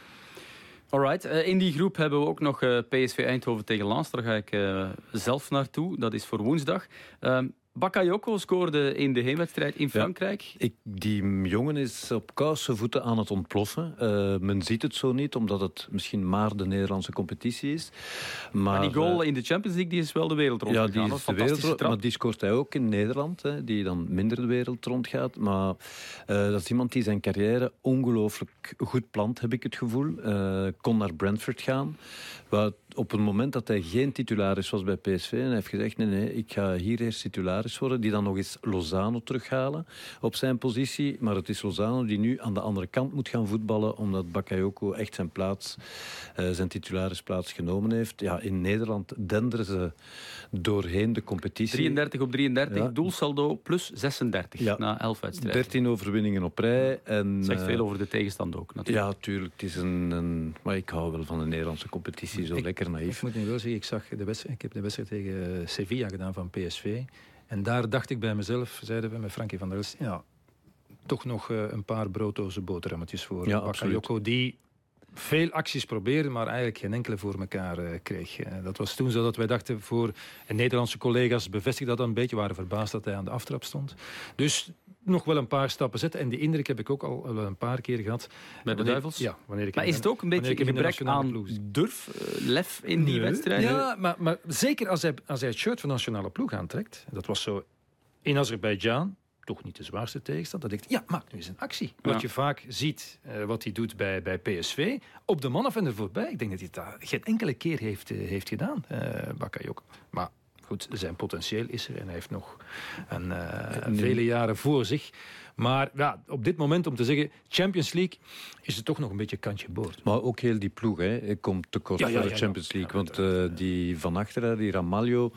Alright, uh, in die groep hebben we ook nog uh, PSV Eindhoven tegen Lens. Daar ga ik uh, zelf naartoe. Dat is voor woensdag. Bakayoko scoorde in de heenwedstrijd in Frankrijk. Ja, ik, die jongen is op kousen voeten aan het ontploffen. Uh, men ziet het zo niet, omdat het misschien maar de Nederlandse competitie is. Maar, maar die goal uh, in de Champions League die is wel de wereld rond Ja, die is de wereld maar die scoort hij ook in Nederland, hè, die dan minder de wereld rondgaat. Maar uh, dat is iemand die zijn carrière ongelooflijk goed plant, heb ik het gevoel. kon naar Brentford gaan. Op het moment dat hij geen titularis was bij PSV en hij heeft gezegd nee, nee, ik ga hier eerst titularis worden, die dan nog eens Lozano terughalen op zijn positie. Maar het is Lozano die nu aan de andere kant moet gaan voetballen, omdat Bakayoko echt zijn plaats, uh, zijn titularisplaats genomen heeft. Ja, in Nederland denderen ze doorheen de competitie. 33 op 33, ja. doelsaldo plus 36 ja. na 11 wedstrijden. 13 overwinningen op rij. En, zegt uh, veel over de tegenstand ook natuurlijk. Ja, tuurlijk. Het is een, een, maar ik hou wel van de Nederlandse competitie, zo ik, lekker naïef. Ik moet nu wel zeggen, ik, zag de wedstrijd, ik heb de wedstrijd tegen Sevilla gedaan van PSV. En daar dacht ik bij mezelf, zeiden we met Frankie van der Elst, ja, toch nog uh, een paar brooddoze boterhammetjes voor ja, Bakayoko, die veel acties probeerde, maar eigenlijk geen enkele voor elkaar uh, kreeg. Dat was toen zo dat wij dachten voor en Nederlandse collega's bevestigden dat een beetje, waren verbaasd dat hij aan de aftrap stond. Dus nog wel een paar stappen zetten. En die indruk heb ik ook al wel een paar keer gehad. Bij de wanneer, Duivels? Ja. Wanneer ik maar is het ook een beetje een gebrek aan durf, uh, lef in die wedstrijd? Ja, maar, maar zeker als hij, als hij het shirt van de nationale ploeg aantrekt. Dat was zo in Azerbeidzjan. toch niet de zwaarste tegenstander. Dat ik, ja, maak nu eens een actie. Wat je vaak ziet, uh, wat hij doet bij, bij PSV, op de man af en er voorbij. Ik denk dat hij dat geen enkele keer heeft, uh, heeft gedaan, uh, Bakayoko. Maar goed, zijn potentieel is er en hij heeft nog een, nee. vele jaren voor zich. Maar ja, op dit moment om te zeggen, Champions League is het toch nog een beetje kantje boord. Maar ook heel die ploeg hè, komt tekort ja, ja, voor de Champions League. want uh, die van achteren, die Ramalho,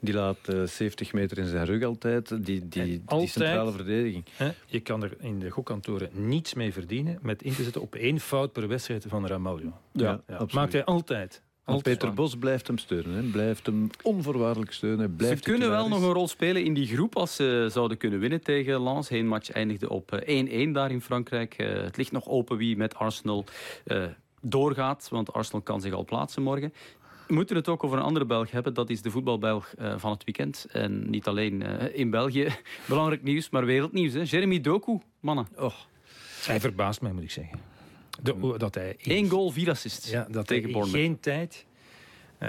die laat uh, eh, 70 meter in zijn rug altijd. Die, die, altijd, die centrale verdediging. Hè, je kan er in de gokkantoren niets mee verdienen met in te zetten op één fout per wedstrijd van Ramalho. Ja, Maakt hij altijd. Peter Bos blijft hem steunen. Hè. Blijft hem onvoorwaardelijk steunen. Blijft ze kunnen wel nog een rol spelen in die groep als ze zouden kunnen winnen tegen Lens. Heen match eindigde op 1-1 eh, daar in Frankrijk. Uh, het ligt nog open wie met Arsenal uh, doorgaat. Want Arsenal kan zich al plaatsen morgen. We moeten het ook over een andere Belg hebben. Dat is de voetbalbelg uh, van het weekend. En niet alleen in België. Belangrijk nieuws, maar wereldnieuws. Hè. Jeremy Doku, mannen. Oh. Hij verbaast mij, moet ik zeggen. De, dat hij Eén goal, vier assists ja, dat tegen hij geen tijd uh,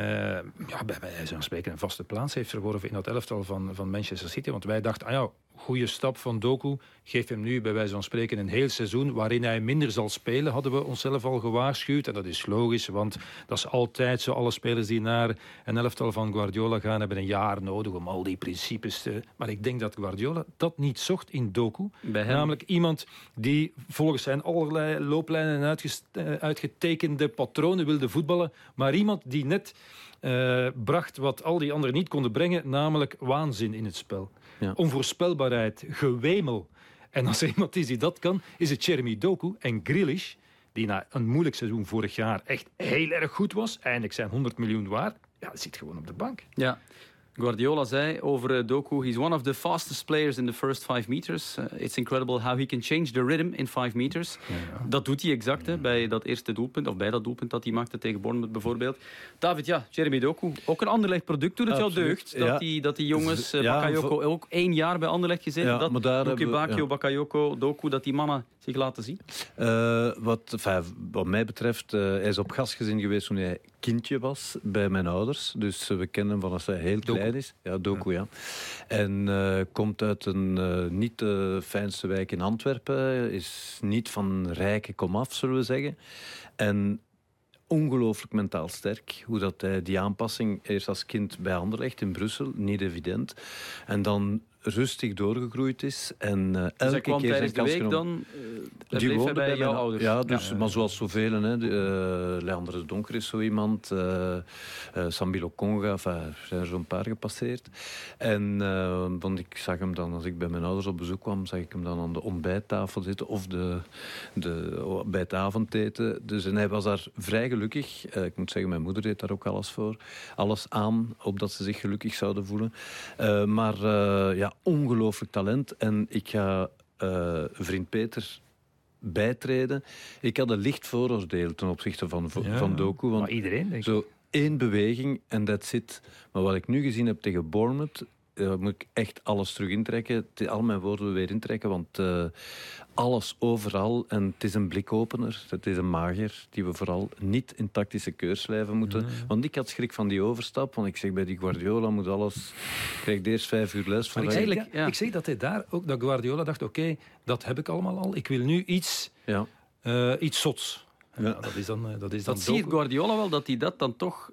ja, bij wijze van spreken een vaste plaats heeft verworven in dat elftal van, van Manchester City. Want wij dachten, ah ja, goede stap van Doku. Geef hem nu bij wijze van spreken een heel seizoen waarin hij minder zal spelen, hadden we onszelf al gewaarschuwd. En dat is logisch, want dat is altijd zo. Alle spelers die naar een elftal van Guardiola gaan, hebben een jaar nodig om al die principes te... Maar ik denk dat Guardiola dat niet zocht in Doku. Namelijk iemand die volgens zijn allerlei looplijnen en eh, uitgetekende patronen wilde voetballen, maar iemand die net... Uh, bracht wat al die anderen niet konden brengen, namelijk waanzin in het spel. Ja. Onvoorspelbaarheid, gewemel. En als er iemand is die dat kan, is het Jeremy Doku en Grealish, die na een moeilijk seizoen vorig jaar echt heel erg goed was, eindelijk zijn 100 miljoen waard, ja, zit gewoon op de bank. Ja, Guardiola zei over uh, Doku, he's one of the fastest players in the first five meters. Uh, it's incredible how he can change the rhythm in five meters. Ja, Dat doet hij exact hè, bij dat eerste doelpunt, of bij dat doelpunt dat hij maakte tegen Bournemouth bijvoorbeeld. David, ja, Jeremy Doku, ook een Anderlecht product. Doet het jou deugd dat, die, dat die jongens, uh, Bakayoko, ook één jaar bij Anderlecht gezeten, dat Luke Bakio, Bakayoko, Doku, dat die mannen zich laten zien? wat, enfin, wat mij betreft, hij is op gastgezin geweest toen hij kindje was bij mijn ouders. Dus we kennen hem vanaf hij heel klein is. Ja, Doku, ja. En uh, komt uit een uh, niet de fijnste wijk in Antwerpen. Is niet van rijke komaf, zullen we zeggen. En ongelooflijk mentaal sterk. Hoe dat hij die aanpassing eerst als kind bij Anderlecht in Brussel, niet evident. En dan rustig doorgegroeid is. En uh, elke dus kwam keer tijdens de week dan uh, die woonde bij, jouw ouders? Ja, dus, maar zoals zoveel. Hè, uh, Leander de Donker is zo iemand. Uh, Sambilo Conga, enfin, er zijn er zo'n paar gepasseerd. En want ik zag hem dan, als ik bij mijn ouders op bezoek kwam, zag ik hem dan aan de ontbijttafel zitten of de, de, bij het avondeten. Dus, en hij was daar vrij gelukkig. ik moet zeggen, mijn moeder deed daar ook alles voor. Alles aan, opdat ze zich gelukkig zouden voelen. maar ja, ongelooflijk talent. En ik ga uh, vriend Peter bijtreden. Ik had een licht vooroordeel ten opzichte van, van Doku. Want maar iedereen, denk ik. Zo één beweging en dat zit. Maar wat ik nu gezien heb tegen Bournemouth, uh, moet ik echt alles terug intrekken. Al mijn woorden weer intrekken, want uh, alles overal. En het is een blikopener, het is een mager, die we vooral niet in tactische keurslijven moeten. Want ik had schrik van die overstap, want ik zeg bij die Guardiola moet alles... krijg eerst vijf uur les. Van maar ik, zeg, ja. ik zeg dat hij daar ook, dat Guardiola dacht, oké, dat heb ik allemaal al. Ik wil nu iets, ja. uh, iets zots. Ja. dat is dan, dat is dan dat zie Guardiola wel, dat hij dat dan toch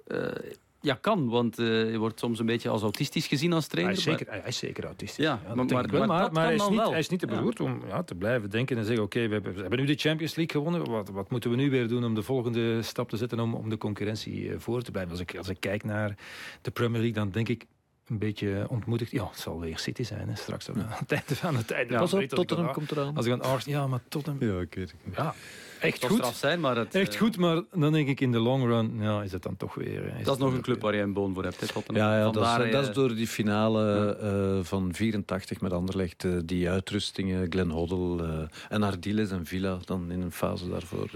ja, kan, want uh, je wordt soms een beetje als autistisch gezien als trainer. Hij is zeker, hij is zeker autistisch. Ja, ja maar, maar, wel, maar, maar hij, is niet, hij is niet te beroerd om ja, te blijven denken en zeggen... oké, we, we, hebben nu de Champions League gewonnen. Wat, wat moeten we nu weer doen om de volgende stap te zetten... om, om de concurrentie uh, voor te blijven? Als ik, als ik kijk naar de Premier League, dan denk ik een beetje ontmoedigd. Ja, het zal weer City zijn, hè, straks. Aan het einde van het einde. Ja, Pas op, Tottenham komt eraan. Als ik aan Arsenal... Ja, maar Tottenham... Ja, ik weet het. Ja, echt goed. Zijn, maar het, echt uh, goed, maar dan denk ik in de long run ja, is het dan toch weer... dat is nog een club waar je een boon voor hebt. Hè, ja, ja dat, is, dat is door die finale uh, van 84 met Anderlecht. Uh, die uitrustingen, Glen Hoddle en Ardiles en Villa dan in een fase daarvoor.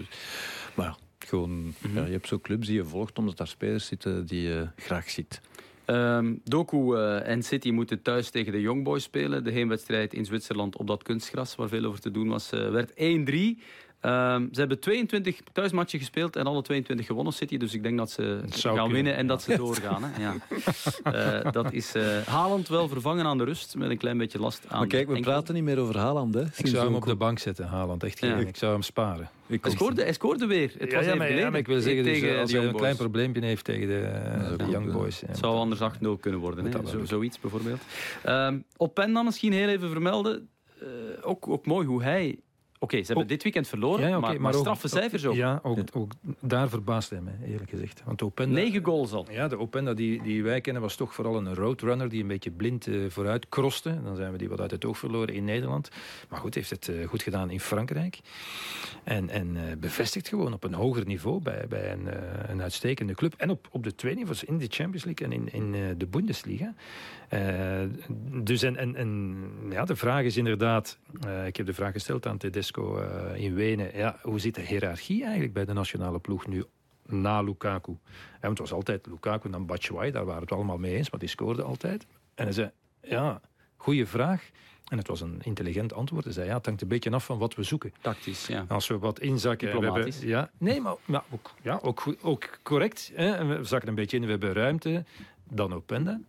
Maar ja, gewoon, mm -hmm. ja, je hebt zo clubs die je volgt omdat daar spelers zitten die je graag ziet. Um, Doku uh, en City moeten thuis tegen de Young Boys spelen. De heenwedstrijd in Zwitserland op dat kunstgras, waar veel over te doen was, uh, werd 1-3. Ehm, ze hebben 22 thuismatchen gespeeld en alle 22 gewonnen City. Dus ik denk dat ze gaan kunnen, winnen en dat ze doorgaan. Hè. Ja. Eh, dat is uh, Haaland wel vervangen aan de rust met een klein beetje last aan Maar kijk, we enkel. praten niet meer over Haaland. Hè. Ik zou hem op de bank zetten, Haaland. Echt. Ja. Ik zou hem sparen. Ik Hij scoorde, hij scoorde weer. Het was ja, maar, ja, geleden. maar ik wil zeggen, dus, tegen als de hij een Young klein Boys. probleempje heeft tegen de, Young. Boys. Het zou anders 8-0 kunnen worden. Hè? Zo, zoiets bijvoorbeeld. Ehm op pen dan misschien heel even vermelden. Eh, ook, ook mooi hoe hij... Oké, ze hebben Ook- dit weekend verloren, Ja, maar, maar ook- straffe cijfers ook. Ja, ook, ook daar verbaast hij me, eerlijk gezegd. Want Openda, Negen goals al. Ja, de Openda die, die wij kennen was toch vooral een roadrunner die een beetje blind eh, vooruit kroste. Dan zijn we die wat uit het oog verloren in Nederland. Maar goed, heeft het eh, goed gedaan in Frankrijk. En, en eh, bevestigt gewoon op een hoger niveau bij, bij een, een uitstekende club. En op, op de twee niveaus, in de Champions League en in, in de Bundesliga. Eh, dus en, en, en ja, de vraag is inderdaad, eh, ik heb de vraag gesteld aan Tedesco eh, in Wenen. Ja, hoe zit de hiërarchie eigenlijk bij de nationale ploeg nu na Lukaku? Ja, want het was altijd Lukaku en dan Batshuayi, daar waren we het allemaal mee eens, maar die scoorde altijd. En hij zei, ja, goede vraag. En het was een intelligent antwoord. Hij zei, ja, het hangt een beetje af van wat we zoeken. Tactisch, ja. Als we wat inzakken... en we hebben- ja, nee, maar, maar ook, ja, ook, goed- ook correct. Hè? We zakken een beetje in, we hebben ruimte. Dan Openda.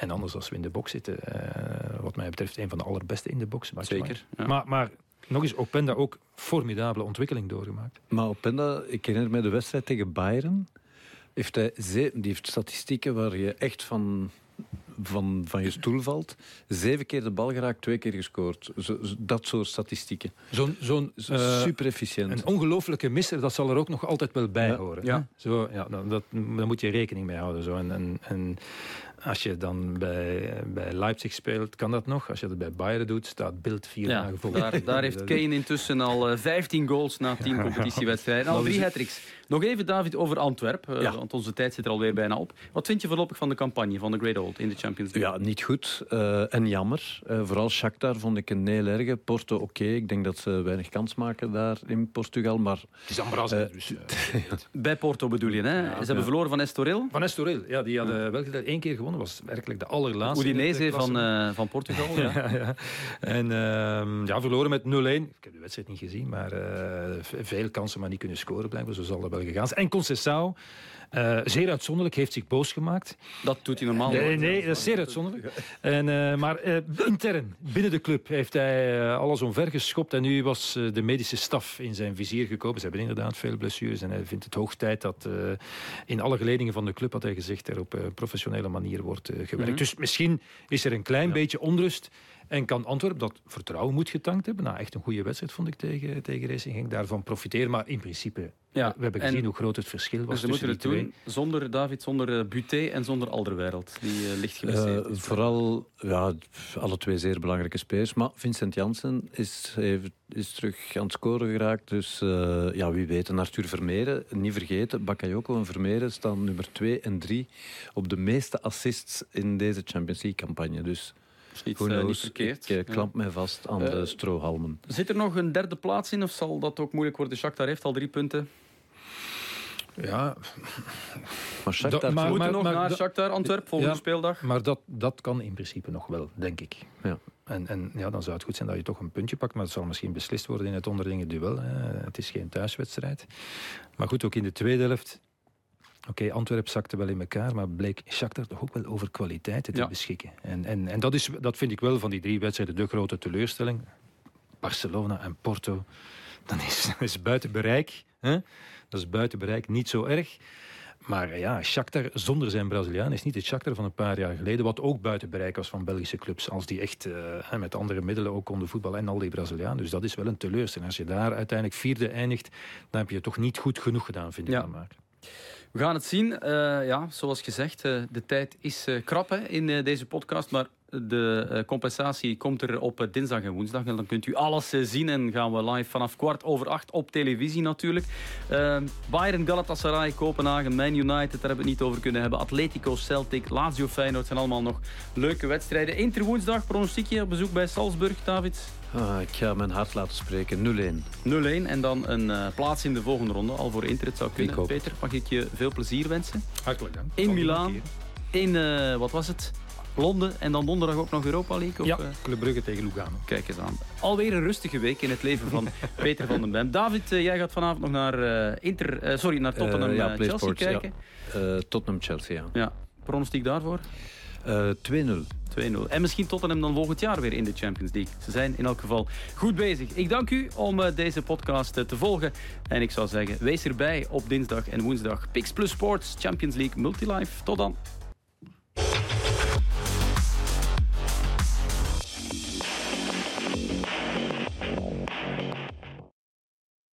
En anders als we in de box zitten, eh, wat mij betreft, een van de allerbeste in de box. Zeker. Ja. Maar, maar nog eens, Openda ook formidabele ontwikkeling doorgemaakt. Maar Openda, ik herinner me de wedstrijd tegen Bayern. Heeft hij die heeft statistieken waar je echt van, van, van je stoel valt. Zeven keer de bal geraakt, twee keer gescoord. Zo, dat soort statistieken. Zo'n zo'n eh, Super efficiënt. Een ongelofelijke misser, dat zal er ook nog altijd wel bij horen. Ja. Zo, ja, dat, daar moet je rekening mee houden. Zo. En, en, en als je dan bij, bij Leipzig speelt, kan dat nog. Als je dat bij Bayern doet, staat Beeld vier Ja, daar, daar heeft Kane intussen al eh, 15 goals na 10 competitiewedstrijden. Al drie hat Nog even, David, over Antwerpen. eh, Ja. Want onze tijd zit er alweer bijna op. Wat vind je voorlopig van de campagne van de Great Old in de Champions League? Ja, niet goed. eh, en jammer. Eh, vooral Shakhtar vond ik een heel erge. Porto, oké. Ik denk dat ze weinig kans maken daar in Portugal. Maar Het is Eh, dus, Bij Porto bedoel je, hè? Ze hebben verloren van Estoril. Van Estoril, ja, die hadden wel gedaan, één keer gewonnen. was werkelijk de allerlaatste. Udinese van, eh, van Portugal. Ja. Ja, ja. En ehm, ja, verloren met 0-1. Ik heb de wedstrijd niet gezien, maar eh, veel kansen, maar niet kunnen scoren blijkbaar. Zo zal dat wel gegaan zijn. En Concessao, eh, zeer uitzonderlijk, heeft zich boos gemaakt. Dat doet hij normaal Nee, nee, dat is zeer uitzonderlijk. En, eh, maar eh, intern, binnen de club, heeft hij alles omver geschopt. En nu was de medische staf in zijn vizier gekomen. Ze hebben inderdaad veel blessures. En hij vindt het hoog tijd dat in alle geledingen van de club, had hij gezegd, er op een professionele manier wordt gewerkt. Mhm. Dus misschien is er een klein beetje onrust. En kan Antwerpen, dat vertrouwen moet getankt hebben, na echt een goede wedstrijd vond ik tegen, tegen Racing, ging daarvan profiteren. Maar in principe, Ja, we hebben en- gezien hoe groot het verschil was Dus ze tussen moeten die het twee. doen zonder David, zonder eh, Buté en zonder Alderwereld. Die eh, licht geblesseerd Eh, vooral, ja, alle twee zeer belangrijke spelers. Maar Vincent Janssen is, heeft, is terug aan het scoren geraakt. Dus eh, ja, wie weet. En Arthur Vermeeren, niet vergeten. Bakayoko en Vermeeren staan nummer 2 en 3 op de meeste assists in deze Champions League-campagne. Dus who eh, niet verkeerd. Ik eh, Ja. klamp mij vast aan Eh, de strohalmen. Zit er nog een derde plaats in of zal dat ook moeilijk worden? Shakhtar heeft al drie punten. Ja, Maar Shakhtar... We maar- moeten nog maar naar dat- Shakhtar, Antwerp, volgende Ja. speeldag. Maar dat, dat kan in principe nog wel, denk ik. Ja. En, en ja, dan zou het goed zijn dat je toch een puntje pakt, maar het zal misschien beslist worden in het onderlinge duel. Hè. Het is geen thuiswedstrijd. Maar goed, ook in de tweede helft. Oké, Antwerp zakte wel in elkaar, maar bleek Shakhtar toch ook wel over kwaliteiten te Ja. beschikken. En, en, en dat, is, dat vind ik wel van die drie wedstrijden de grote teleurstelling. Barcelona en Porto, dan is, dat is buiten bereik. Hè? Dat is buiten bereik, niet zo erg. Maar ja, Shakhtar zonder zijn Braziliaan is niet het Shakhtar van een paar jaar geleden, wat ook buiten bereik was van Belgische clubs, als die echt eh, met andere middelen ook konden voetballen en al die Braziliaan. Dus dat is wel een teleurstelling. Als je daar uiteindelijk vierde eindigt, dan heb je het toch niet goed genoeg gedaan, vind ik Ja. dan maar. We gaan het zien. Eh, ja, zoals gezegd, eh, de tijd is eh, krap in deze podcast. Maar de compensatie komt er op dinsdag en woensdag. En dan kunt u alles zien. En gaan we live vanaf kwart over acht op televisie natuurlijk. Bayern, Galatasaray, Kopenhagen, Man United. Daar hebben we het niet over kunnen hebben. Atletico, Celtic, Lazio, Feyenoord. zijn allemaal nog leuke wedstrijden. Inter woensdag, pronostiekje op bezoek bij Salzburg, David. Ah, ik ga mijn hart laten spreken. 0-1. 0-1 en dan een eh, plaats in de volgende ronde. Al voor Inter, het zou kunnen. Peter, mag ik je veel plezier wensen? Hartelijk dank. In Milaan. In, eh, wat was het? Londen en dan donderdag ook nog Europa League? Of, ja, eh? Club Brugge tegen Lugano. Kijk eens aan. Alweer een rustige week in het leven van Peter van den Bem. David, jij gaat vanavond nog naar, eh, Inter, eh, sorry, naar Tottenham ja, Chelsea Sports, ja. kijken. Eh, Tottenham-Chelsea, ja. Ja. Pronostiek daarvoor? Eh, 2-0. 2-0. En misschien Tottenham dan volgend jaar weer in de Champions League. Ze zijn in elk geval goed bezig. Ik dank u om eh, deze podcast eh, te volgen. En ik zou zeggen, wees erbij op dinsdag en woensdag. Pix Plus Sports Champions League Multilife. Tot dan.